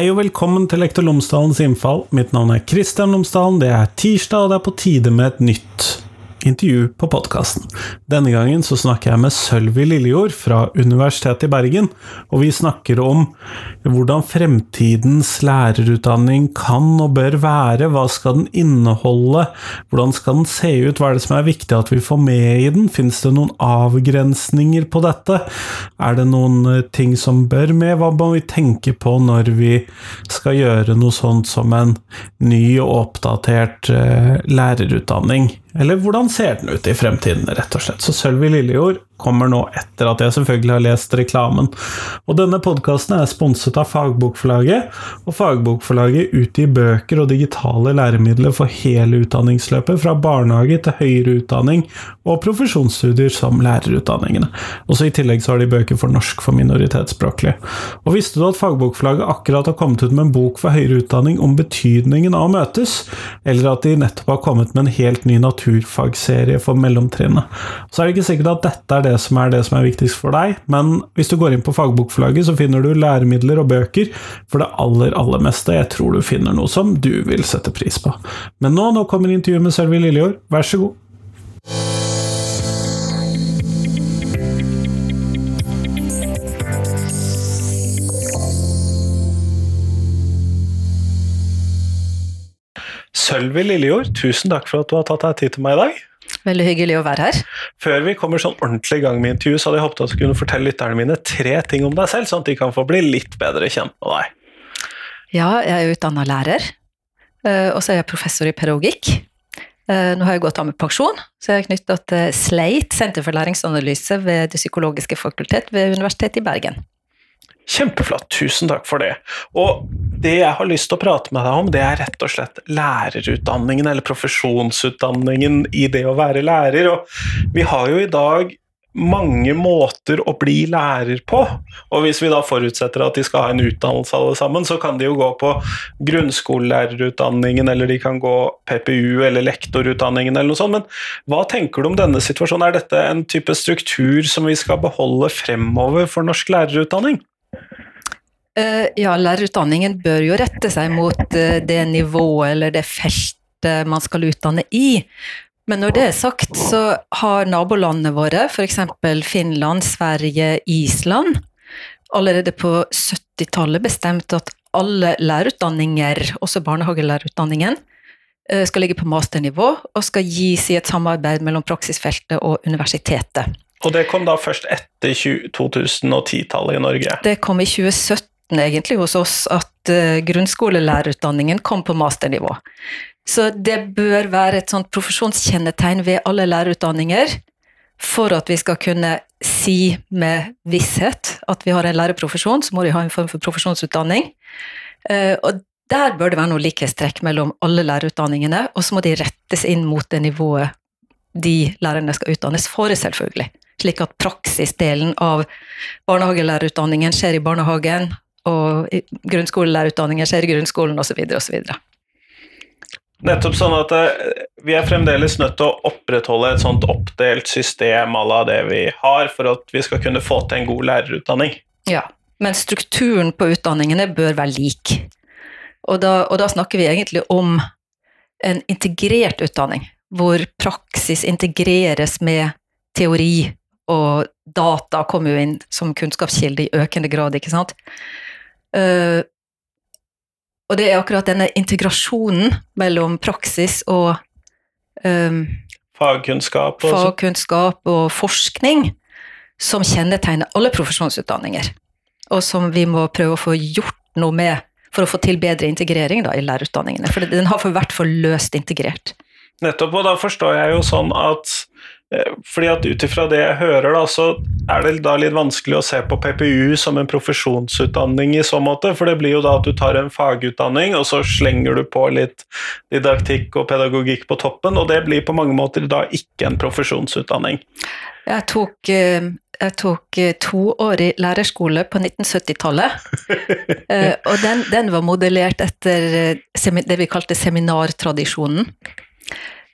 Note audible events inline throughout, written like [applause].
Hei og velkommen til Lektor Lomsdalens innfall. Mitt navn er Kristian Lomsdalen. Det er tirsdag, og det er på tide med et nytt intervju på podkasten. Denne gangen så snakker jeg med Sølvi Lillejord fra Universitetet i Bergen, og vi snakker om hvordan fremtidens lærerutdanning kan og bør være, hva skal den inneholde, hvordan skal den se ut, hva er det som er viktig at vi får med i den, finnes det noen avgrensninger på dette, er det noen ting som bør med, hva må vi tenke på når vi skal gjøre noe sånt som en ny og oppdatert eh, lærerutdanning? Eller hvordan ser den ut i fremtiden, rett og slett. Så Sølvi Lillejord kommer nå etter at jeg selvfølgelig har lest reklamen. Og denne podkasten er sponset av Fagbokforlaget, og Fagbokforlaget utgir bøker og digitale læremidler for hele utdanningsløpet, fra barnehage til høyere utdanning og profesjonsstudier som lærerutdanningene. Også I tillegg så har de bøker for norsk for minoritetsspråklige. Og visste du at Fagbokforlaget akkurat har kommet ut med en bok for høyere utdanning om betydningen av å møtes, eller at de nettopp har kommet med en helt ny naturfagserie for mellomtrinnet? Så er det ikke sikkert at dette er det det som er det som er viktigst for deg, men hvis du går inn på fagbokforlaget, så finner du læremidler og bøker for det aller, aller meste. Jeg tror du finner noe som du vil sette pris på. Men nå, nå kommer intervjuet med Sølvi Lillejord, vær så god. Sølvi Lillejord, tusen takk for at du har tatt deg tid til meg i dag. Veldig hyggelig å være her. Før vi kommer sånn ordentlig i gang med intervju, så hadde jeg håpet at du kunne fortelle lytterne mine tre ting om deg selv, sånn at de kan få bli litt bedre kjent med deg. Ja, jeg er utdanna lærer, eh, og så er jeg professor i pedagogikk. Eh, nå har jeg gått av med pensjon, så jeg er knytta til SLEIT, Senter for læringsanalyse ved Det psykologiske fakultet ved Universitetet i Bergen. Kjempeflott, tusen takk for det. Og det jeg har lyst til å prate med deg om, det er rett og slett lærerutdanningen, eller profesjonsutdanningen i det å være lærer. Og vi har jo i dag mange måter å bli lærer på. Og hvis vi da forutsetter at de skal ha en utdannelse alle sammen, så kan de jo gå på grunnskolelærerutdanningen, eller de kan gå PPU eller lektorutdanningen eller noe sånt. Men hva tenker du om denne situasjonen? Er dette en type struktur som vi skal beholde fremover for norsk lærerutdanning? Eh, ja, lærerutdanningen bør jo rette seg mot eh, det nivået eller det feltet man skal utdanne i. Men når det er sagt, så har nabolandene våre, f.eks. Finland, Sverige, Island, allerede på 70-tallet bestemt at alle lærerutdanninger, også barnehagelærerutdanningen, eh, skal ligge på masternivå og skal gis i et samarbeid mellom praksisfeltet og universitetet. Og det kom da først etter 2010-tallet i Norge? Det kom i 2017 egentlig hos oss at uh, grunnskolelærerutdanningen kom på masternivå. Så det bør være et sånt profesjonskjennetegn ved alle lærerutdanninger for at vi skal kunne si med visshet at vi har en lærerprofesjon, så må de ha en form for profesjonsutdanning. Uh, og der bør det være noe likhetstrekk mellom alle lærerutdanningene, og så må de rettes inn mot det nivået de lærerne skal utdannes for, selvfølgelig slik at praksisdelen av barnehagelærerutdanningen skjer i barnehagen, og grunnskolelærerutdanningen skjer i grunnskolen osv. osv. Nettopp sånn at eh, vi er fremdeles nødt til å opprettholde et sånt oppdelt system à la det vi har, for at vi skal kunne få til en god lærerutdanning. Ja, men strukturen på utdanningene bør være lik. Og da, og da snakker vi egentlig om en integrert utdanning, hvor praksis integreres med teori og data kommer jo inn som kunnskapskilde i økende grad, ikke sant. Uh, og det er akkurat denne integrasjonen mellom praksis og um, Fagkunnskap, og fagkunnskap og forskning som kjennetegner alle profesjonsutdanninger, og som vi må prøve å få gjort noe med for å få til bedre integrering da, i lærerutdanningene. For den har for hvert fall løst integrert. Nettopp, og da forstår jeg jo sånn at Eh, fordi at Ut ifra det jeg hører, da, så er det da litt vanskelig å se på PPU som en profesjonsutdanning i så måte. For det blir jo da at du tar en fagutdanning, og så slenger du på litt didaktikk og pedagogikk på toppen, og det blir på mange måter da ikke en profesjonsutdanning. Jeg tok, eh, jeg tok to år i lærerskole på 1970-tallet. [laughs] og den, den var modellert etter det vi kalte seminartradisjonen.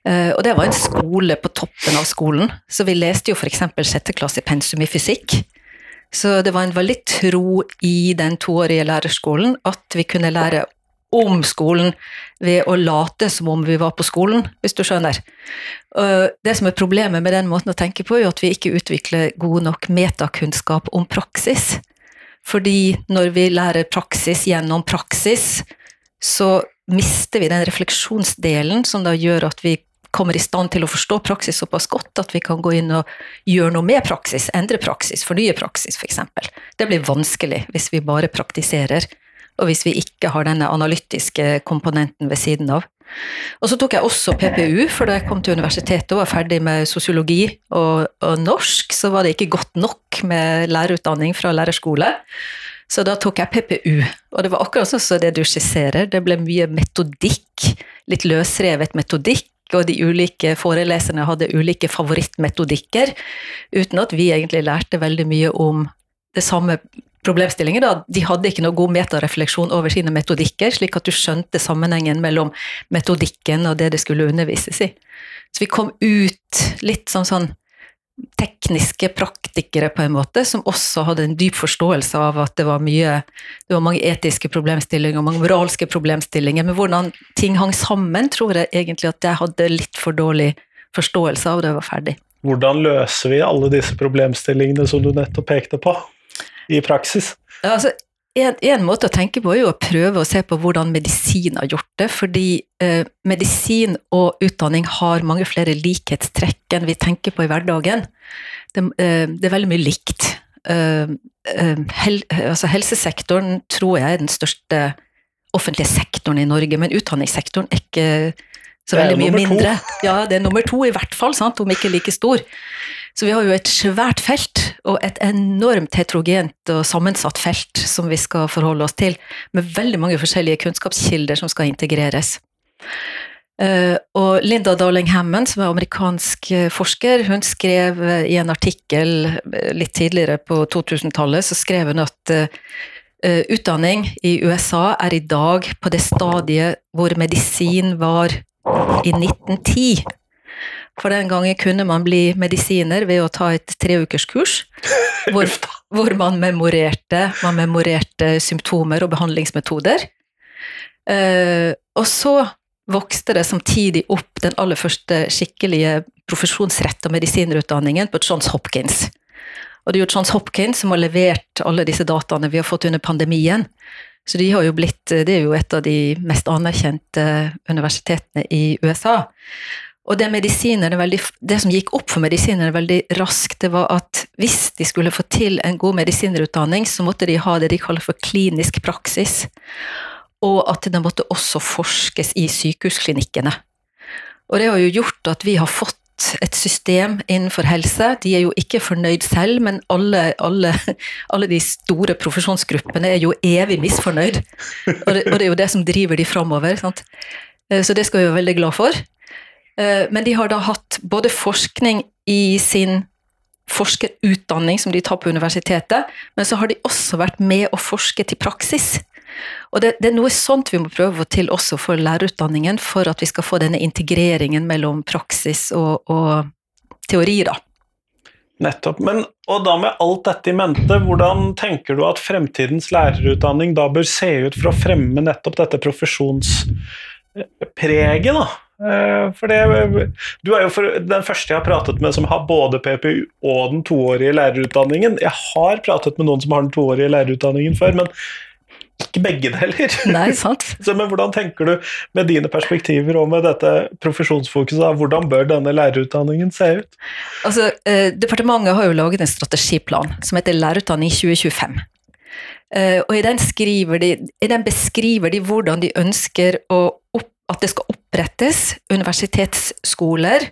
Eh, og det var en skole på toppen av skolen, så vi leste jo f.eks. sjette klasse pensum i fysikk. Så det var en veldig tro i den toårige lærerskolen at vi kunne lære om skolen ved å late som om vi var på skolen, hvis du skjønner. Det som er problemet med den måten å tenke på, er at vi ikke utvikler god nok metakunnskap om praksis. Fordi når vi lærer praksis gjennom praksis, så mister vi den refleksjonsdelen som da gjør at vi kommer i stand til å forstå praksis såpass godt at vi kan gå inn og gjøre noe med praksis, endre praksis, fornye praksis f.eks. For det blir vanskelig hvis vi bare praktiserer, og hvis vi ikke har denne analytiske komponenten ved siden av. Og så tok jeg også PPU, for da jeg kom til universitetet og var ferdig med sosiologi og, og norsk, så var det ikke godt nok med lærerutdanning fra lærerskole. Så da tok jeg PPU, og det var akkurat sånn som det du skisserer. Det ble mye metodikk, litt løsrevet metodikk, og de ulike foreleserne hadde ulike favorittmetodikker, uten at vi egentlig lærte veldig mye om det samme problemstillingen. Da. De hadde ikke noe god metarefleksjon over sine metodikker, slik at du skjønte sammenhengen mellom metodikken og det det skulle undervises i. Så vi kom ut litt sånn, sånn tekniske praktikere, på en måte, som også hadde en dyp forståelse av at det var mye Det var mange etiske problemstillinger og mange moralske problemstillinger, men hvordan ting hang sammen, tror jeg egentlig at jeg hadde litt for dårlig forståelse av da jeg var ferdig. Hvordan løser vi alle disse problemstillingene som du nettopp pekte på, i praksis? Altså, en, en, måte å tenke på er jo å prøve å se på hvordan medisin har gjort det, fordi eh, medisin og utdanning har mange flere likhetstrekk enn vi tenker på i hverdagen. Det, eh, det er veldig mye likt. Eh, eh hel, altså helsesektoren tror jeg er den største offentlige sektoren i Norge, men utdanningssektoren er ikke så veldig mye mindre. Ja, det er nummer to i hvert fall, sant? om ikke like stor. Så vi har jo et svært felt, og et enormt heterogent og sammensatt felt som vi skal forholde oss til, med veldig mange forskjellige kunnskapskilder som skal integreres. Uh, og Linda Darling Hammond, som er amerikansk eh, forsker, hun skrev uh, i en artikkel litt tidligere på 2000-tallet, så skrev hun at utdanning i USA er i dag på det stadiet hvor medisin var i 1910. For den gangen kunne man bli medisiner ved å ta et treukerskurs, [laughs] hvor, hvor man, memorerte, man memorerte symptomer og behandlingsmetoder. Uh, og så vokste det samtidig opp den aller første skikkelige profesjonsretta medisinerutdanningen på Johns Hopkins. Og det er jo Johns Hopkins som har levert alle disse dataene vi har fått under pandemien. Så de har jo blitt, det er jo et av de mest anerkjente universitetene i USA. Og det, veldig, det, som gikk opp for medisinerne veldig raskt, det var at hvis de skulle få til en god medisinerutdanning, så måtte de ha det de kaller for klinisk praksis. Og at det måtte også forskes i sykehusklinikkene. Og det har jo gjort at vi har fått et system innenfor helse. De er jo ikke fornøyd selv, men alle, alle, alle de store profesjonsgruppene er jo evig misfornøyd. Og det, og det er jo det som driver de framover. Sant? så det skal vi være veldig glad for. Eh, men de har da hatt både forskning i sin forskerutdanning som de tar på universitetet, men så har de også vært med å forske til praksis. Og det, det, er noe sånt vi må prøve å få til også for lærerutdanningen, for at vi skal få denne integreringen mellom praksis og, og teori, da. Nettopp. Men, og da med alt dette i mente, hvordan tenker du at fremtidens lærerutdanning da bør se ut for å fremme nettopp dette profesjonspreget, da? Eh, for det, du er jo for, den første jeg har pratet med som har både PPU og den toårige lærerutdanningen. Jeg har pratet med noen som har den toårige lærerutdanningen før, men ikke begge deler. [laughs] Nei, sant. [laughs] Så, men hvordan tenker du med dine perspektiver og med dette profesjonsfokuset, hvordan bør denne lærerutdanningen se ut? Altså, eh, Departementet har jo laget en strategiplan som heter Lærerutdanning 2025. Eh, og i den, de, i den beskriver de hvordan de ønsker å at det skal opprettes universitetsskoler,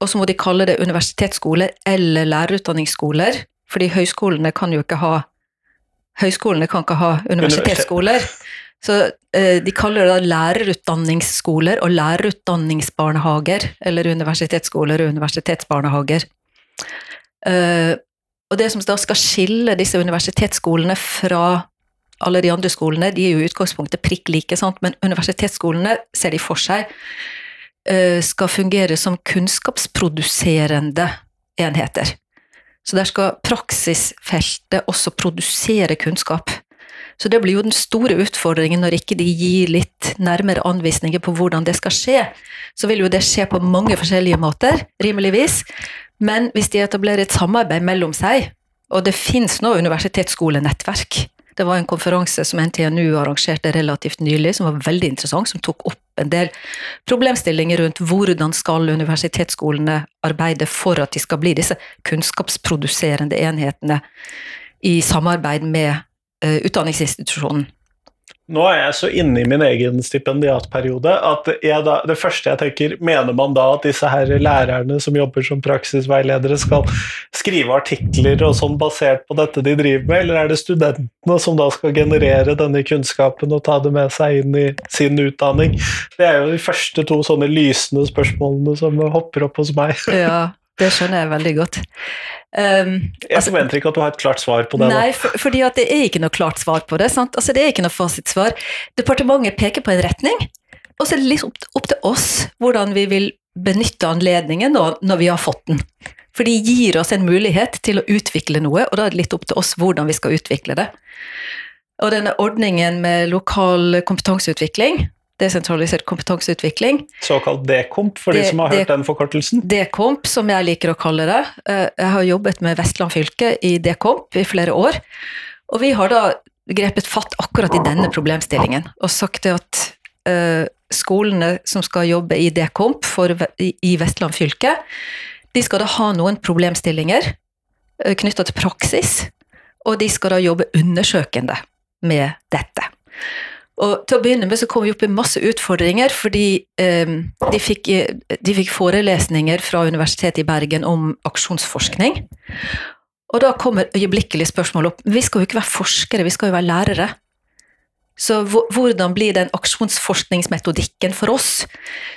og så må de kalle det universitetsskoler eller lærerutdanningsskoler, fordi høyskolene kan jo ikke ha Høyskolene kan ikke ha universitetsskoler. Så eh, de kaller det da lærerutdanningsskoler og lærerutdanningsbarnehager, eller universitetsskoler og universitetsbarnehager. Eh, og det som da skal skille disse universitetsskolene fra alle de andre skolene de er jo i utgangspunktet prikk like, men universitetsskolene ser de for seg uh, skal fungere som kunnskapsproduserende enheter. Så der skal praksisfeltet også produsere kunnskap. Så det blir jo den store utfordringen når ikke de gir litt nærmere anvisninger på hvordan det skal skje. Så vil jo det skje på mange forskjellige måter, rimeligvis. Men hvis de etablerer et samarbeid mellom seg, og det finnes nå universitetsskolenettverk det var en konferanse som NTNU arrangerte relativt nylig, som var veldig interessant, som tok opp en del problemstillinger rundt hvordan skal universitetsskolene arbeide for at de skal bli disse kunnskapsproduserende enhetene i samarbeid med uh, utdanningsinstitusjonen. Nå er jeg så inne i min egen stipendiatperiode at da, det første jeg tenker, mener man da at disse her lærerne som jobber som praksisveiledere, skal skrive artikler og sånn basert på dette de driver med, eller er det studentene som da skal generere denne kunnskapen og ta det med seg inn i sin utdanning? Det er jo de første to sånne lysende spørsmålene som hopper opp hos meg. Ja, [laughs] det skjønner jeg veldig godt. Um, jeg altså, forventer ikke at du har et klart svar på det. Nei, for, fordi det er ikke noe klart svar på det. Altså, det er ikke noe fasitsvar. Departementet peker på en retning, og så er det litt opp, opp til oss hvordan vi vil benytte anledningen nå, når vi har fått den. For de gir oss en mulighet til å utvikle noe, og da er det litt opp til oss hvordan vi skal utvikle det. Og denne ordningen med lokal kompetanseutvikling, desentralisert kompetanseutvikling. Såkalt DKOMP, for de som har hørt den forkortelsen? DKOMP, som jeg liker å kalle det. Eh, jeg har jobbet med Vestland fylke i DKOMP i flere år. Og vi har da grepet fatt akkurat i denne problemstillingen og sagt at uh, skolene som skal jobbe i DKOMP for, i Vestland fylke, de skal da ha noen problemstillinger uh, eh, knytta til praksis, og de skal da jobbe undersøkende med dette. Og til å begynne med så kom vi opp i masse utfordringer, fordi eh, de, fikk, de, fikk, forelesninger fra Universitetet i Bergen om aksjonsforskning. Og da kommer øyeblikkelig spørsmål opp. Vi skal jo ikke være forskere, vi skal jo være lærere. Så hvordan blir den aksjonsforskningsmetodikken for oss?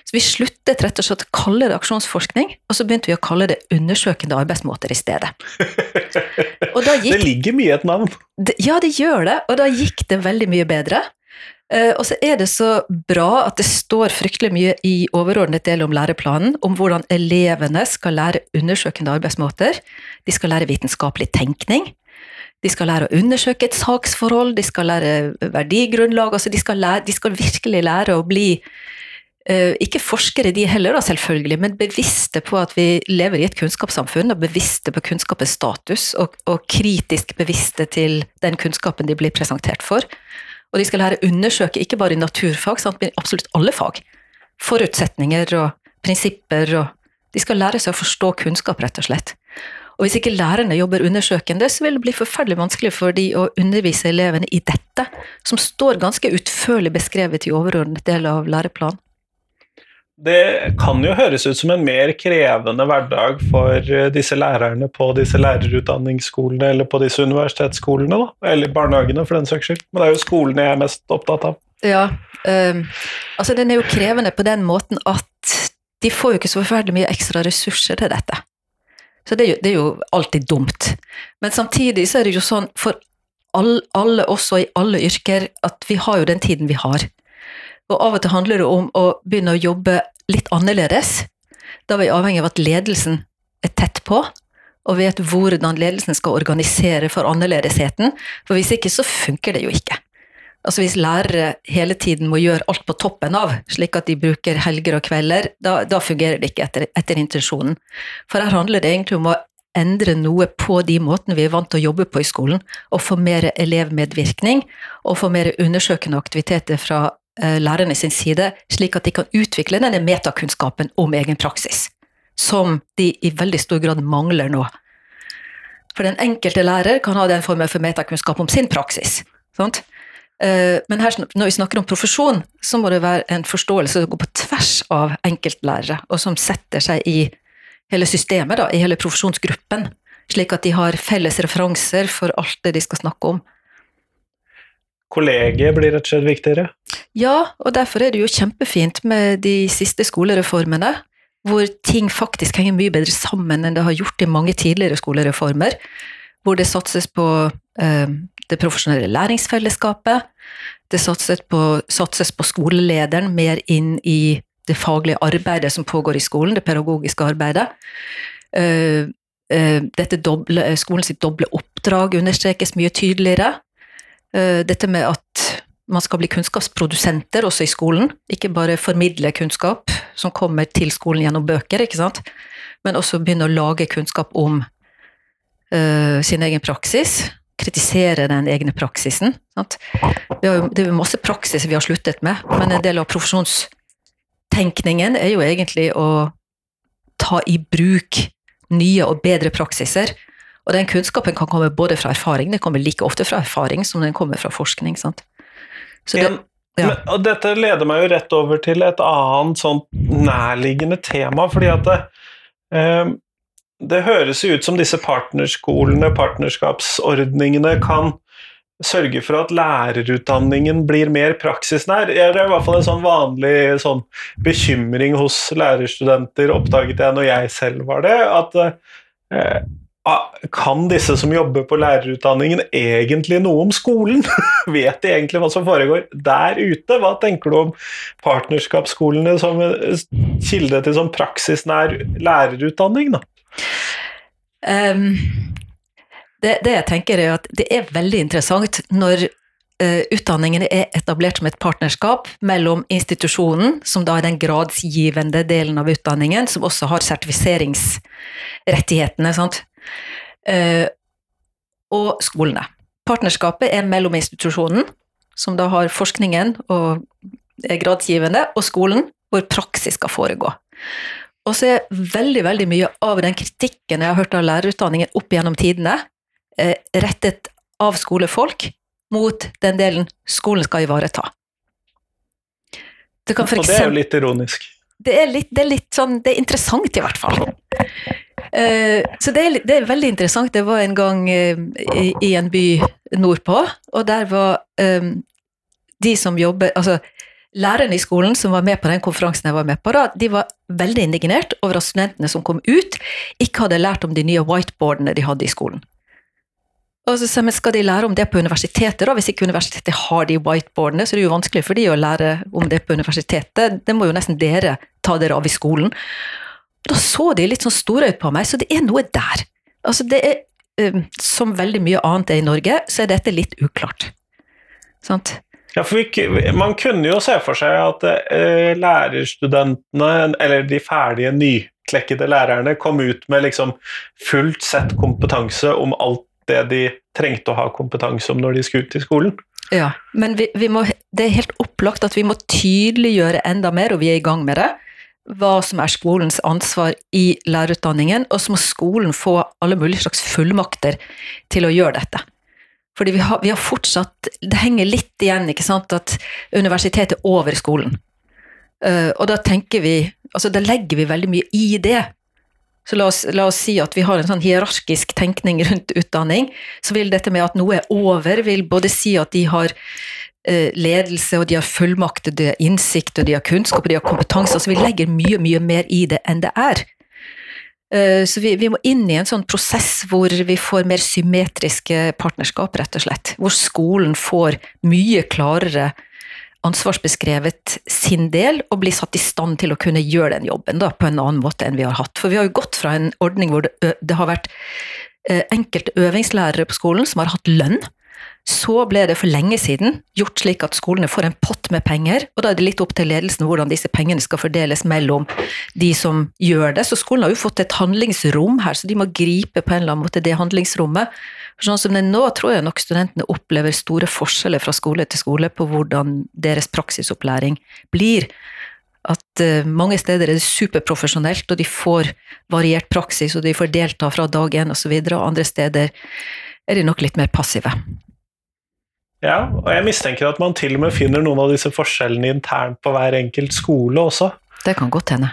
Så Vi sluttet rett og slett å kalle det aksjonsforskning, og så begynte vi å kalle det undersøkende arbeidsmåter i stedet. [laughs] Gikk, det ligger mye i et navn. Ja, det gjør det, og da gikk det veldig mye bedre. Eh, og så er det så bra at det står fryktelig mye i overordnet del om læreplanen, om hvordan elevene skal lære undersøkende arbeidsmåter. De skal lære vitenskapelig tenkning. De skal lære å undersøke et saksforhold, de skal lære verdigrunnlag. altså De skal, lære, de skal virkelig lære å bli uh, ikke forskere de heller, da, selvfølgelig, men bevisste på at vi lever i et kunnskapssamfunn, og bevisste på kunnskapens status, og, og kritisk bevisste til den kunnskapen de blir presentert for. Og de skal lære å undersøke ikke bare i naturfag, sant, men absolutt alle fag. Forutsetninger og prinsipper og De skal lære seg å forstå kunnskap, rett og slett. Og hvis ikke lærerne jobber undersøkende, så vil det bli forferdelig vanskelig for de å undervise elevene i dette, som står ganske utførlig beskrevet i overordnet del av læreplanen. Det kan jo høres ut som en mer krevende hverdag for eh, disse lærerne på disse lærerutdanningsskolene eller på disse universitetsskolene, da. eller barnehagene for den saks skyld. Men det er jo skolene jeg er mest opptatt av. Ja, um, altså den er jo krevende på den måten at de får jo ikke så forferdelig mye ekstra ressurser til dette. Så det er, jo, det er jo alltid dumt. Men samtidig så er det jo sånn for alle, alle også i alle yrker at vi har jo den tiden vi har. Og av og til handler det om å begynne å jobbe litt annerledes. Da er vi avhengig av at ledelsen er tett på, og vet hvordan ledelsen skal organisere for annerledesheten. For hvis ikke, så funker det jo ikke. Altså Hvis lærere hele tiden må gjøre alt på toppen av, slik at de bruker helger og kvelder, da, da fungerer det ikke etter, etter, intensjonen. For her handler det egentlig om å endre noe på de måtene vi er vant til å jobbe på i skolen, og få mer elevmedvirkning, og få mer undersøkende aktiviteter fra lærerne sin side, slik at de kan utvikle denne metakunnskapen om egen praksis, som de i veldig stor grad mangler nå. For den enkelte lærer kan ha den formen for metakunnskap om sin praksis. Sant? Eh, men her, når vi snakker om profesjon, så må det være en forståelse som går på tvers av enkeltlærere, og som setter seg i hele systemet, da, i hele profesjonsgruppen, slik at de har felles referanser for alt det de skal snakke om kollegiet blir rett og slett viktigere? Ja, og derfor er det jo kjempefint med de siste skolereformene, hvor ting faktisk henger mye bedre sammen enn det har gjort i mange tidligere skolereformer. Hvor det satses på eh, det profesjonelle læringsfellesskapet. Det satses på, satses på skolelederen mer inn i det faglige arbeidet som pågår i skolen, det pedagogiske arbeidet. Eh, dette doble, skolen sitt doble oppdrag understrekes mye tydeligere. Dette med at man skal bli kunnskapsprodusenter også i skolen, ikke bare formidle kunnskap som kommer til skolen gjennom bøker, ikke sant? men også begynne å lage kunnskap om uh, sin egen praksis. Kritisere den egne praksisen. Sant? Vi har jo, det er masse praksis vi har sluttet med, men en del av profesjonstenkningen er jo egentlig å ta i bruk nye og bedre praksiser. Og den kunnskapen kan komme både fra erfaring, den kommer like ofte fra erfaring som den kommer fra forskning. sant? Det, ja. Men, og dette leder meg jo rett over til et annet sånt nærliggende tema, fordi at det, eh, det høres jo ut som disse partnerskolene, partnerskapsordningene, kan sørge for at lærerutdanningen blir mer praksisnær. Det er i hvert fall en sånn vanlig sånn bekymring hos lærerstudenter, oppdaget jeg når jeg selv var det, at eh, kan disse som jobber på lærerutdanningen egentlig noe om skolen? [laughs] Vet de egentlig hva som foregår der ute? Hva tenker du om partnerskapsskolene som kilde til sånn praksisnær lærerutdanning? Da? Um, det, det, jeg tenker er at det er veldig interessant når uh, utdanningene er etablert som et partnerskap mellom institusjonen, som da er den gradsgivende delen av utdanningen, som også har sertifiseringsrettighetene. sant? Eh, og skolene. Partnerskapet er mellom institusjonen, som da har forskningen og er gradsgivende, og skolen, hvor praksis skal foregå. Og så er veldig veldig mye av den kritikken jeg har hørt av lærerutdanningen opp gjennom tidene, eh, rettet av skolefolk mot den delen skolen skal ivareta. Det og det er jo litt ironisk. Det er litt, det er litt sånn Det er interessant, i hvert fall. Eh, så det er, det er, veldig interessant. Det var en gang eh, i, en by nordpå, og der var um, de som jobber Altså lærerne i skolen som var med på den konferansen jeg var med på, da, de var veldig indignert over at studentene som kom ut, ikke hadde lært om de nye whiteboardene de hadde i skolen. Og så men Skal de lære om det på universitetet, da? Hvis ikke universitetet har de whiteboardene, så er det jo vanskelig for de å lære om det på universitetet. Det må jo nesten dere ta dere av i skolen. Da så de litt sånn store ut på meg, så det er noe der. Altså det er, um, Som veldig mye annet er i Norge, så er dette litt uklart. Sant? Ja, for vi, Man kunne jo se for seg at eh, lærerstudentene, eller de ferdige nyklekkede lærerne, kom ut med liksom fullt sett kompetanse om alt det de trengte å ha kompetanse om når de skulle ut i skolen. Ja, men vi, vi må, det er helt opplagt at vi må tydeliggjøre enda mer, og vi er i gang med det hva som er skolens ansvar i lærerutdanningen, og så må skolen få alle mulige slags fullmakter til å gjøre dette. Fordi vi har, vi har fortsatt Det henger litt igjen, ikke sant, at universitetet er over skolen. Uh, og da tenker vi Altså, da legger vi veldig mye i det. Så la oss, la oss, si at vi har en sånn hierarkisk tenkning rundt utdanning. Så vil dette med at noe er over, vil både si at de har ledelse, og de har fullmakt, de har innsikt, og de har kunnskap, og de har kompetanse. Altså vi legger mye, mye mer i det enn det er. Eh, så vi, vi, må inn i en sånn prosess hvor vi får mer symmetriske partnerskap, rett og slett. Hvor skolen får mye klarere ansvarsbeskrevet sin del, og blir satt i stand til å kunne gjøre den jobben da, på en annen måte enn vi har hatt. For vi har jo gått fra en ordning hvor det, det har vært eh, enkelte øvingslærere på skolen som har hatt lønn, så ble det for lenge siden gjort slik at skolene får en pott med penger, og da er det litt opp til ledelsen hvordan disse pengene skal fordeles mellom de som gjør det. Så skolen har jo fått et handlingsrom her, så de må gripe på en eller annen måte det handlingsrommet. Sånn som det er nå, tror jeg nok studentene opplever store forskjeller fra skole til skole på hvordan deres praksisopplæring blir. At uh, mange steder er det superprofesjonelt, og de får variert praksis, og de får delta fra dag én osv., og, så videre, og andre steder er de nok litt mer passive. Ja, og jeg mistenker at man til og med finner noen av disse forskjellene internt på hver enkelt skole også. Det kan godt hende.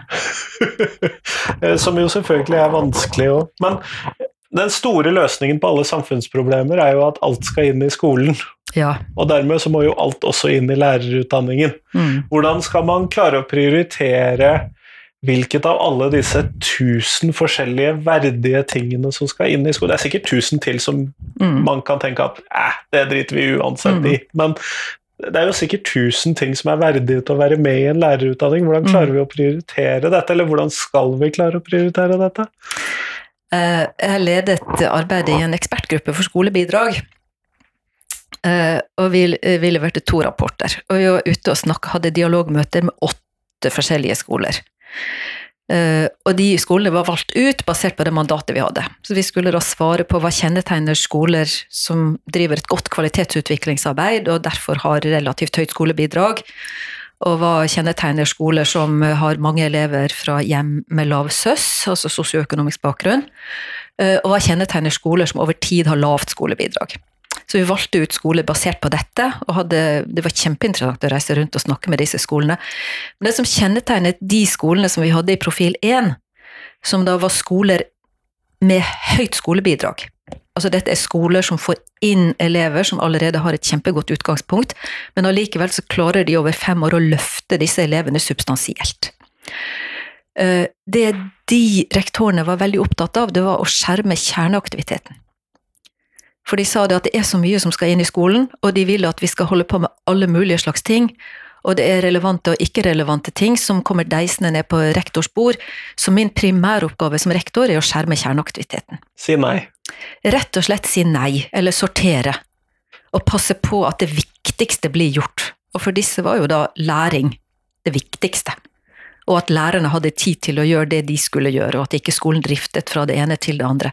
[laughs] Som jo selvfølgelig er vanskelig òg. Men den store løsningen på alle samfunnsproblemer er jo at alt skal inn i skolen. Ja. Og dermed så må jo alt også inn i lærerutdanningen. Mm. Hvordan skal man klare å prioritere hvilket av alle disse tusen forskjellige verdige tingene som skal inn i skolen Det er sikkert tusen til som mm. man kan tenke at eh, det driter vi uansett i. Mm. Men det er jo sikkert tusen ting som er verdige til å være med i en lærerutdanning. Hvordan klarer mm. vi å prioritere dette, eller hvordan skal vi klare å prioritere dette? Jeg har ledet arbeidet i en ekspertgruppe for skolebidrag. Eh, Og vi vi leverte to rapporter. Og vi var ute og snakket, hadde dialogmøter med åtte forskjellige skoler. Eh, Og de skolene var valgt ut basert på det mandatet vi hadde. Så vi skulle da svare på hva kjennetegner skoler som driver et godt kvalitetsutviklingsarbeid, og derfor har relativt høyt skolebidrag. Og hva kjennetegner skoler som har mange elever fra hjem med lav SØS, altså sosioøkonomisk bakgrunn. Eh, Og hva kjennetegner skoler som over tid har lavt skolebidrag. Så vi valgte ut skoler basert på dette, og hadde, det var kjempeinteressant å reise rundt og snakke med disse skolene. Men det som kjennetegnet de skolene som vi hadde i profil 1, som da var skoler med høyt skolebidrag Altså dette er skoler som får inn elever som allerede har et kjempegodt utgangspunkt, men allikevel så klarer de over fem år å løfte disse elevene substansielt. Eh, Det de rektorene var veldig opptatt av, det var å skjerme kjerneaktiviteten. For de sa det at det er så mye som skal inn i skolen, og de vil at vi skal holde på med alle mulige slags ting. Og det er relevante og ikke-relevante ting som kommer deisende ned på rektors bord. Så min primæroppgave som rektor er å skjerme kjerneaktiviteten. Si nei. Rett og slett si nei, eller sortere. Og passe på at det viktigste blir gjort. Og for disse var jo da læring det viktigste. Og at lærerne hadde tid til å gjøre det de skulle gjøre, og at ikke skolen driftet fra det ene til det andre.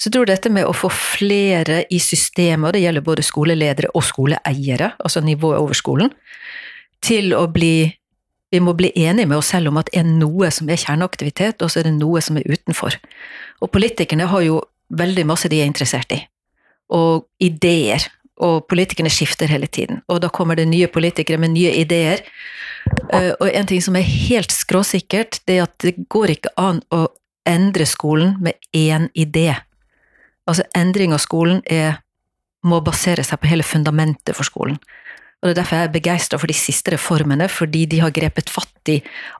Så jeg tror dette med å få flere i systemet, og det gjelder både skoleledere og skoleeiere, altså nivået over skolen, til å bli Vi må bli enige med oss selv om at det er noe som er kjerneaktivitet, og så er det noe som er utenfor. Og politikerne har jo veldig masse de er interessert i. Og ideer. Og politikerne skifter hele tiden. Og da kommer det nye politikere med nye ideer. Eh, Og en ting som er helt skråsikkert, det er at det går ikke an å endre skolen med én idé. Altså, endring av skolen er, må basere seg på hele fundamentet for skolen. Og Det er derfor jeg er begeistra for de siste reformene, fordi de har grepet fatt i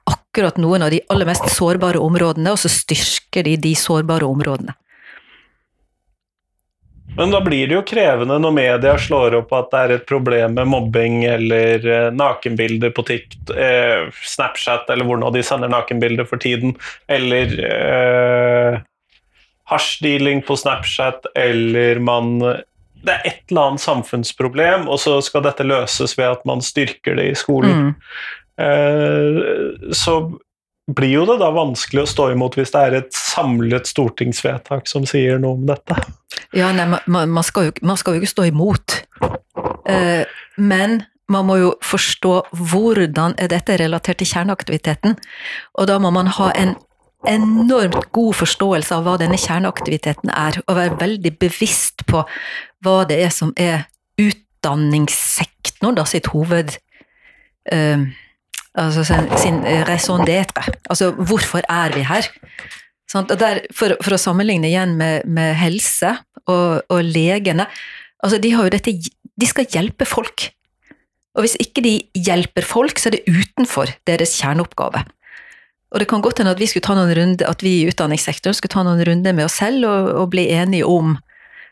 akkurat noen av de aller mest sårbare områdene, og så styrker de de sårbare områdene. Men da blir det jo krevende når media slår opp at det er et problem med mobbing eller eh, nakenbilder på tikt, eh, Snapchat, eller hvor nå de sender nakenbilder for tiden, eller eh, hasjdealing på Snapchat, eller man Det er et eller annet samfunnsproblem, og så skal dette løses ved at man styrker det i skolen. Mm. Eh, så blir jo det da vanskelig å stå imot hvis det er et samlet stortingsvedtak som sier noe om dette. Ja, nei, man- man, skal jo, man skal jo ikke stå imot. Eh, men man må jo forstå hvordan er dette relatert til kjerneaktiviteten. Og da må man ha en enormt god forståelse av hva denne kjerneaktiviteten er, og være veldig bevisst på hva det er som er utdanningssektoren da, sitt hoved... Eh, altså sin, raison d'être. Altså hvorfor er vi her? Sånn, der, for, for å sammenligne igjen med, med helse og, og legene altså De har jo dette De skal hjelpe folk. Og hvis ikke de hjelper folk, så er det utenfor deres kjerneoppgave. Og det kan godt hende at vi skulle ta noen runde, at vi i utdanningssektoren skulle ta noen runder med oss selv og, og bli enige om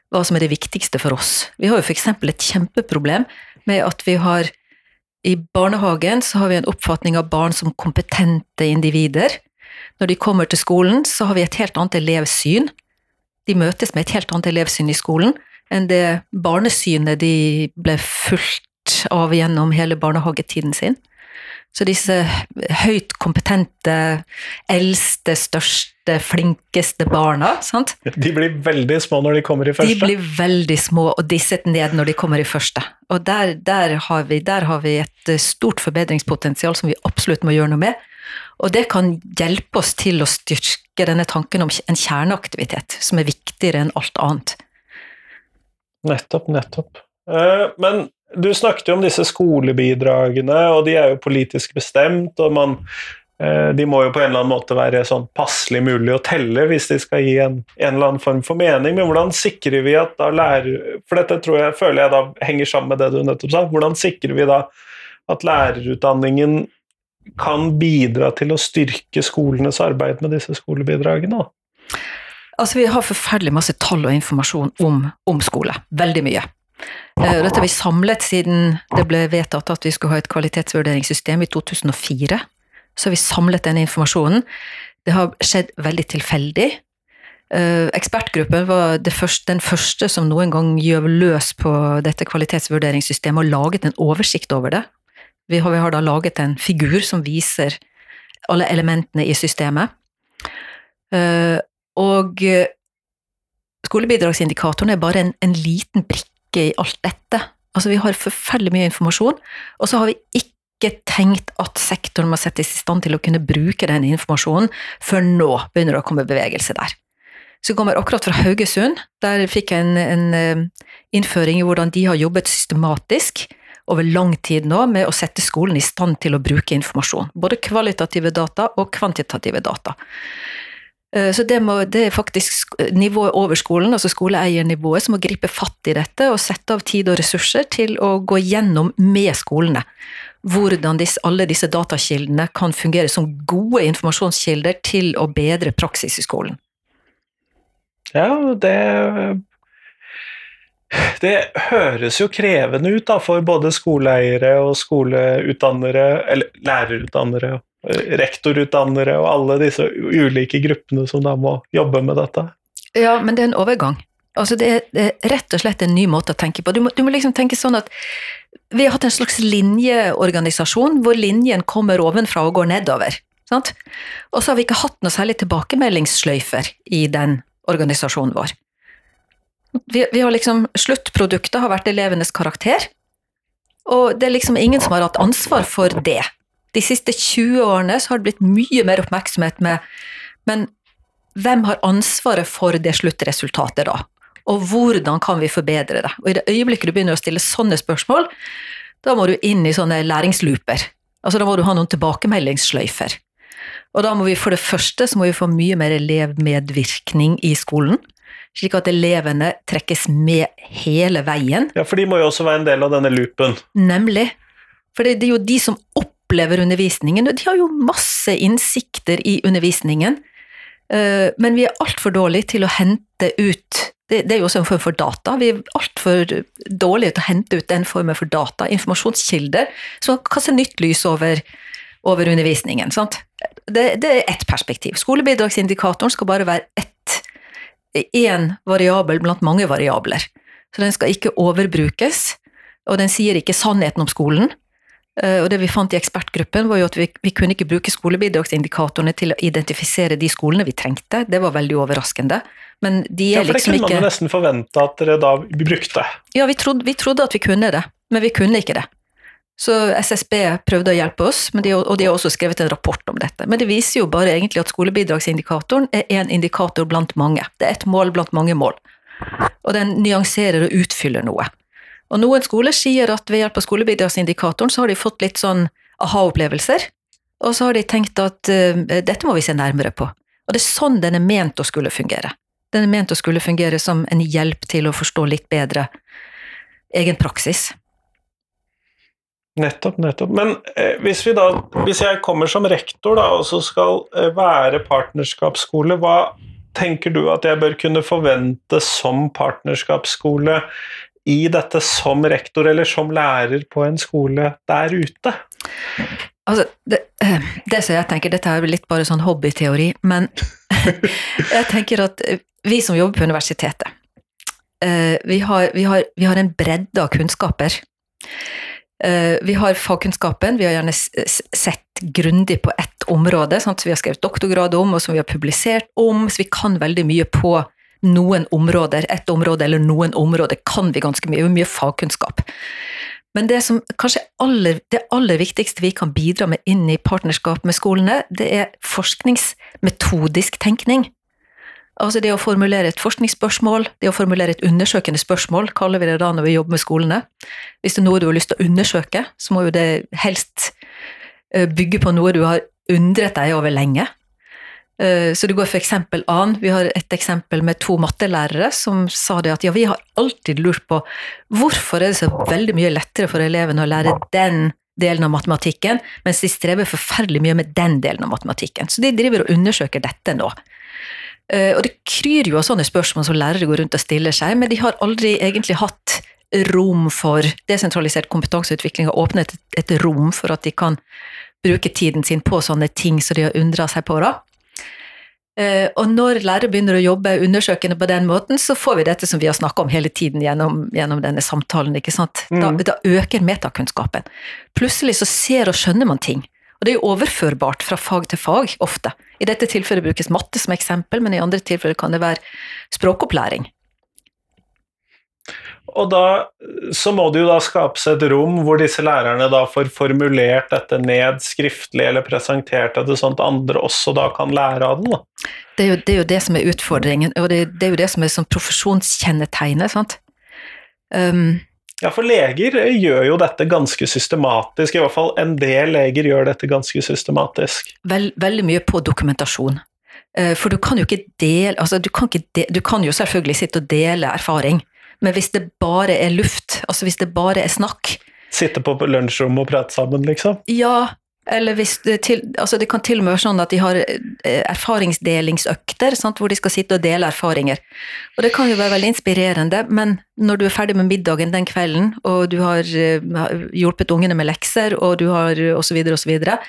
hva som er det viktigste for oss. Vi har jo f.eks. et kjempeproblem med at vi har i barnehagen så har vi en oppfatning av barn som kompetente individer. Når de kommer til skolen, så har vi et helt annet elevsyn. De møtes med et helt annet elevsyn i skolen enn det barnesynet de ble fulgt av gjennom hele barnehagetiden sin. Så disse høyt kompetente, eldste, største, flinkeste barna, sant? De blir veldig små når de kommer i første. De blir veldig små og disset ned når de kommer i første. Og der, der, har vi, der har vi et stort forbedringspotensial som vi absolutt må gjøre noe med. Og det kan hjelpe oss til å styrke denne tanken om en kjerneaktivitet, som er viktigere enn alt annet. Nettopp, nettopp. Eh, Men du snakket jo om disse skolebidragene, og de er jo politisk bestemt, og man, eh, de må jo på en eller annen måte være sånn passelig mulig å telle hvis de skal gi en, en eller annen form for mening, men hvordan sikrer vi at da lærer... For dette tror jeg, føler jeg da henger sammen med det du nettopp sa. Hvordan sikrer vi da at lærerutdanningen kan bidra til å styrke skolenes arbeid med disse skolebidragene? Altså, vi har forferdelig masse tall og informasjon om, om skole. Veldig mye. Eh, Dette har vi samlet siden det ble vedtatt at vi skulle ha et kvalitetsvurderingssystem i 2004. Så har vi samlet denne informasjonen. Det har skjedd veldig tilfeldig. Uh, ekspertgruppen var første, den første som noen gang gjøv løs på dette kvalitetsvurderingssystemet og laget en oversikt over det. Vi har, vi har, da laget en figur som viser alle elementene i systemet. Uh, og skolebidragsindikatoren er bare en, en, liten brikke i alt dette. Altså, vi har forferdelig mye informasjon, og så har vi ikke tenkt at sektoren må settes i stand til å kunne bruke den informasjonen før nå begynner det å komme bevegelse der som kommer akkurat fra Haugesund. Der fikk jeg en, en, eh, innføring i hvordan de har jobbet systematisk over lang tid nå med å sette skolen i stand til å bruke informasjon. Både kvalitative data og kvantitative data. Eh, så det, må, det, er faktisk nivået over skolen, altså skoleeiernivået, som må gripe fatt i dette og sette av tid og ressurser til å gå gjennom med skolene hvordan disse, alle disse datakildene kan fungere som gode informasjonskilder til å bedre praksis i skolen. Ja, det Det høres jo krevende ut da, for både skoleeiere og skoleutdannere, eller lærerutdannere, rektorutdannere og alle disse ulike gruppene som da må jobbe med dette. Ja, men det er en overgang. Altså det, er, det er rett og slett en ny måte å tenke på. Du må, du må liksom tenke sånn at vi har hatt en slags linjeorganisasjon hvor linjen kommer ovenfra og går nedover. Sant? Og så har vi ikke hatt noe særlig tilbakemeldingssløyfer i den organisasjonen vår. Vi, vi har liksom, Sluttproduktet har vært elevenes karakter, og det er liksom ingen som har hatt ansvar for det. De siste 20 årene så har det blitt mye mer oppmerksomhet med Men hvem har ansvaret for det sluttresultatet, da? Og hvordan kan vi forbedre det? Og i det øyeblikket du begynner å stille sånne spørsmål, da må du inn i sånne læringslooper. Altså da må du ha noen tilbakemeldingssløyfer. Og da må vi for det første så må vi få mye mer elevmedvirkning i skolen. Slik at elevene trekkes med hele veien. Ja, for de må jo også være en del av denne loopen. Nemlig. For det er jo de som opplever undervisningen, de har jo masse innsikter i undervisningen. Eh, men vi er altfor dårlige til å hente ut det, er jo også en form for data. Vi er altfor dårlige til å hente ut den formen for data, informasjonskilder, som kaster nytt lys over, over undervisningen. Sant? det, det er ett perspektiv. Skolebidragsindikatoren skal bare være ett, én variabel blant mange variabler. Så den skal ikke overbrukes, og den sier ikke sannheten om skolen. Eh, og det vi fant i ekspertgruppen, var jo at vi, vi kunne ikke bruke skolebidragsindikatorene til å identifisere de skolene vi trengte. Det var veldig overraskende. Men de er Ja, for det liksom kunne man jo nesten forvente at dere da brukte. Ja, vi trodde, vi trodde at vi kunne det, men vi kunne ikke det. Så SSB prøvde å hjelpe oss, de, og de har også skrevet en rapport om dette. Men det viser jo bare egentlig at skolebidragsindikatoren er én indikator blant mange. Det er ett mål blant mange mål. Og den nyanserer og utfyller noe. Og noen skoler sier at ved hjelp av skolebidragsindikatoren så har de fått litt sånn aha-opplevelser, og så har de tenkt at uh, dette må vi se nærmere på. Og det er sånn den er ment å skulle fungere. Den er ment å skulle fungere som en hjelp til å forstå litt bedre egen praksis. Nettopp, nettopp. Men eh, hvis, da, hvis, jeg kommer som rektor da, og så skal eh, være partnerskapsskole, hva tenker du at jeg bør kunne forvente som partnerskapsskole i dette som rektor eller som lærer på en skole der ute? Altså, det, eh, det som jeg tenker, dette er litt bare sånn hobbyteori, men [laughs] jeg tenker at vi som jobber på universitetet, eh, vi har, vi har, vi har en bredde av kunnskaper. Eh, vi har fagkunnskapen, vi har gjerne sett grundig på ett område, sant, som vi har skrevet doktorgrad om, og som vi har publisert om, så vi kan veldig mye på noen områder. Ett område eller noen områder kan vi ganske mye, Vi har mye fagkunnskap. Men det som kanskje aller, det aller viktigste vi kan bidra med inn i partnerskap med skolene, det er forskningsmetodisk tenkning. Altså det å formulere et forskningsspørsmål, det å formulere et undersøkende spørsmål, kaller vi det da når vi jobber med skolene. Hvis det er noe du har lyst til å undersøke, så må jo det helst eh, bygge på noe du har undret deg over lenge. Eh, så det går eksempel an, vi har et eksempel med to mattelærere som sa det at ja, vi har alltid lurt på hvorfor er det så veldig mye lettere for elevene å lære den delen av matematikken, mens de strever forferdelig mye med den delen av matematikken. Så de driver og undersøker dette nå. Eh, og det kryr jo av sånne spørsmål som lærere går rundt og stiller seg, men de har aldri egentlig hatt rom for desentralisert kompetanseutvikling og åpnet et rom for at de kan bruke tiden sin på sånne ting som de har undra seg på. da. Eh, og når lærere begynner å jobbe undersøkende på den måten, så får vi dette som vi har snakka om hele tiden gjennom, gjennom, denne samtalen. ikke sant? Da, Mm. da øker metakunnskapen. Plutselig så ser og skjønner man ting. Og det er jo overførbart fra fag til fag, ofte. I dette tilfellet brukes matte som eksempel, men i andre tilfeller kan det være språkopplæring. Og da så må det jo da skapes et rom hvor disse lærerne da får formulert dette ned skriftlig eller presentert det, sånn at andre også da kan lære av den. Da. Det er jo det, er jo det som er utfordringen, og det, det er jo det som er sånn profesjonskjennetegnet. sant? Um, Ja, for leger gjør jo dette ganske systematisk, i hvert fall en del leger gjør dette ganske systematisk. vel, veldig mye på dokumentasjon. Eh, For du kan jo ikke dele altså du kan, ikke de, du kan jo selvfølgelig sitte og dele erfaring, men hvis det bare er luft, altså hvis det bare er snakk Sitte på lunsjrommet og prate sammen, liksom. Ja, eller hvis det til Altså det kan til og med være sånn at de har eh, erfaringsdelingsøkter, sant, hvor de skal sitte og dele erfaringer. Og det kan jo være veldig inspirerende, men når du er ferdig med middagen den kvelden, og du har eh, hjulpet ungene med lekser, og du har så videre,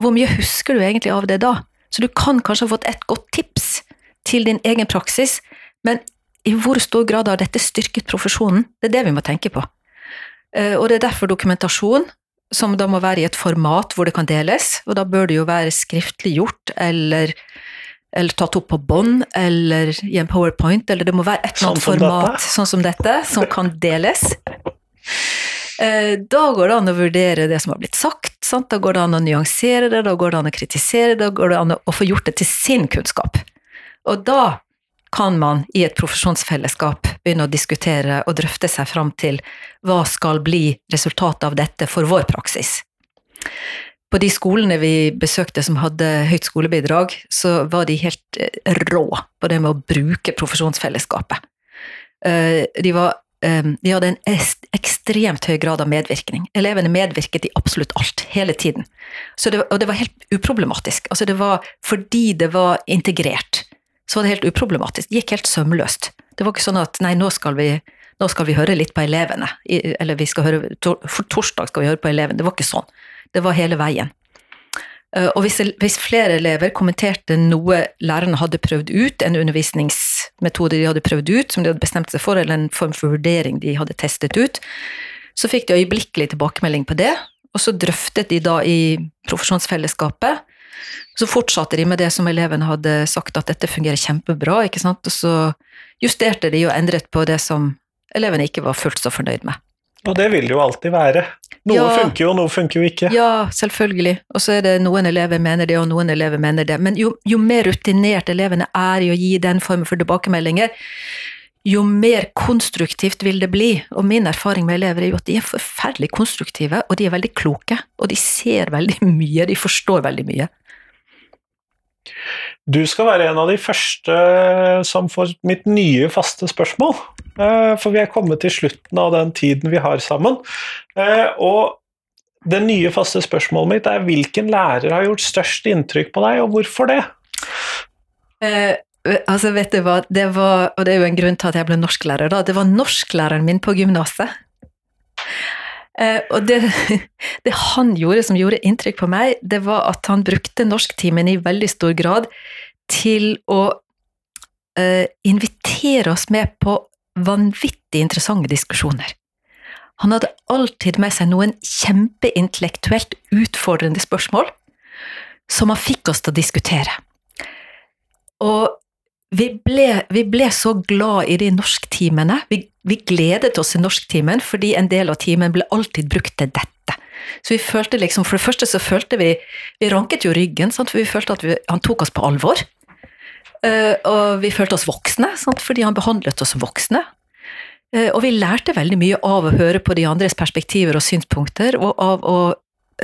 hvor mye husker du egentlig av det da? Så du kan kanskje ha fått et godt tips til din egen praksis, men i hvor stor grad har dette styrket profesjonen? Det er det vi må tenke på. Eh, Og det er derfor dokumentasjon, som da må være i et format hvor det kan deles, og da bør det jo være skriftlig gjort, eller, eller tatt opp på bånd, eller i en powerpoint, eller det må være et eller annet Sånn format dette. sånn som dette, som kan deles. Eh, Da går det an å vurdere det som har blitt sagt, sant? da går det an å nyansere det, da går det an å kritisere det, da går det an å få gjort det til sin kunnskap. Og da kan man i et profesjonsfellesskap begynne å diskutere og drøfte seg fram til hva skal bli resultatet av dette for vår praksis. På de skolene vi besøkte som hadde høyt skolebidrag, så var de helt eh, rå på det med å bruke profesjonsfellesskapet. Eh, De, var, eh, de hadde en ekstremt høy grad av medvirkning. Elevene medvirket i absolutt alt, hele tiden. Det, og det var helt uproblematisk. Altså det var fordi det var integrert, så var det helt uproblematisk. Det gikk helt sømløst. Det var ikke sånn at nei, nå skal vi, nå skal vi høre litt på elevene. Eller vi skal høre, tor, torsdag skal vi høre på elevene. Det var ikke sånn. Det var hele veien. Eh, Og hvis, hvis flere elever kommenterte noe lærerne hadde prøvd ut, en undervisningsmetode de hadde prøvd ut, som de hadde bestemt seg for, eller en form for vurdering de hadde testet ut, så fikk de øyeblikkelig tilbakemelding på det, og så drøftet de da i profesjonsfellesskapet. Så fortsatte de med det som elevene hadde sagt, at dette fungerer kjempebra, ikke sant, og så justerte de og endret på det som elevene ikke var fullt så fornøyd med. Og det vil det jo alltid være. Noe Ja. funker jo, og noe funker jo ikke. Ja, selvfølgelig. Og så er det noen elever mener det, og noen elever mener det. Men jo, jo mer rutinert elevene er i å gi den formen for tilbakemeldinger, jo mer konstruktivt vil det bli. Og min erfaring med elever er jo at de er forferdelig konstruktive, og de er veldig kloke. Og de ser veldig [laughs] mye, de forstår veldig mye. Du skal være en av de første som får mitt nye faste spørsmål. Eh, For vi er kommet til slutten av den tiden vi har sammen. Eh, Og det nye faste spørsmålet mitt er hvilken lærer har gjort størst inntrykk på deg, og hvorfor det? Eh, altså, vet du hva, det var, og det er jo en grunn til at jeg ble norsklærer, da, det var norsklæreren min på gymnaset. Eh, og det, [laughs] det han gjorde som gjorde inntrykk på meg, det var at han brukte norsktimen i veldig stor grad til å eh, invitere oss med på vanvittig interessante diskusjoner. Han hadde alltid med seg noen kjempeintellektuelt utfordrende spørsmål som han fikk oss til å diskutere. Og vi ble, vi ble så glad i de norsktimene. Vi, vi gledet oss til norsktimen, fordi en del av timen ble alltid brukt til dette. Så vi følte liksom, For det første så følte vi Vi ranket jo ryggen, sant? for vi følte at vi, han tok oss på alvor. Uh, og vi følte oss voksne, sant? fordi han behandlet oss som voksne. Uh, og vi lærte veldig mye av å høre på de andres perspektiver og synspunkter, og av å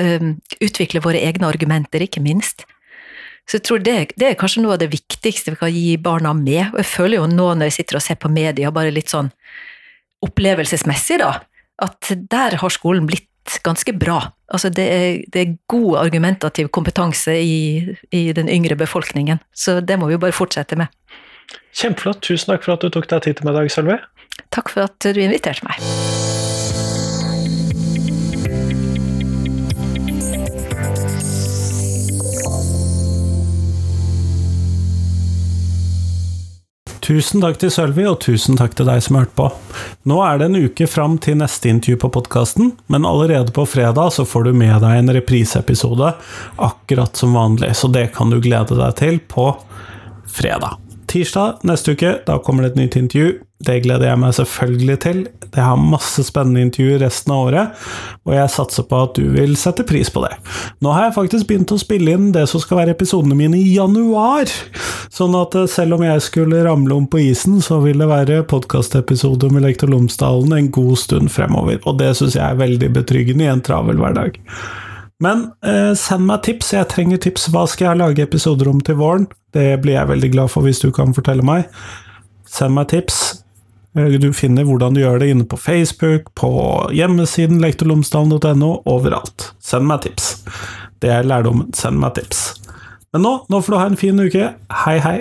um, utvikle våre egne argumenter, ikke minst. Så jeg tror det, det er kanskje noe av det viktigste vi kan gi barna med. Og jeg føler jo nå når jeg sitter og ser på media, bare litt sånn opplevelsesmessig, da, at der har skolen blitt ganske bra. Altså det er, det er god argumentativ kompetanse i, i den yngre befolkningen. Så det må vi jo bare fortsette med. Kjempeflott. Tusen takk for at du tok deg tid til meg i dag, Sølve. Takk for at du inviterte meg. Tusen takk til Sølvi, og tusen takk til deg som hørte på. Nå er det en uke fram til neste intervju på podkasten, men allerede på fredag så får du med deg en repriseepisode, akkurat som vanlig, så det kan du glede deg til på fredag. Tirsdag neste uke, da kommer det et nytt intervju. Det gleder jeg meg selvfølgelig til. Jeg har masse spennende intervjuer resten av året, og jeg satser på at du vil sette pris på det. Nå har jeg faktisk begynt å spille inn det som skal være episodene mine i januar, sånn at eh, selv om jeg skulle ramle om på isen, så vil det være podkastepisoder med Lektor Lomsdalen en god stund fremover, og det syns jeg er veldig betryggende i en travel hverdag. Men eh, send meg tips, jeg trenger tips. Hva skal jeg lage episoder om til våren? Det blir jeg veldig glad for hvis du kan fortelle meg. Send meg tips. Eh, du finner hvordan du gjør det inne på Facebook, på hjemmesiden lektorlomsdalen.no, overalt. Send meg tips. Det er lærdommen. Send meg tips. Men nå, nå får du ha en fin uke. Hei, hei.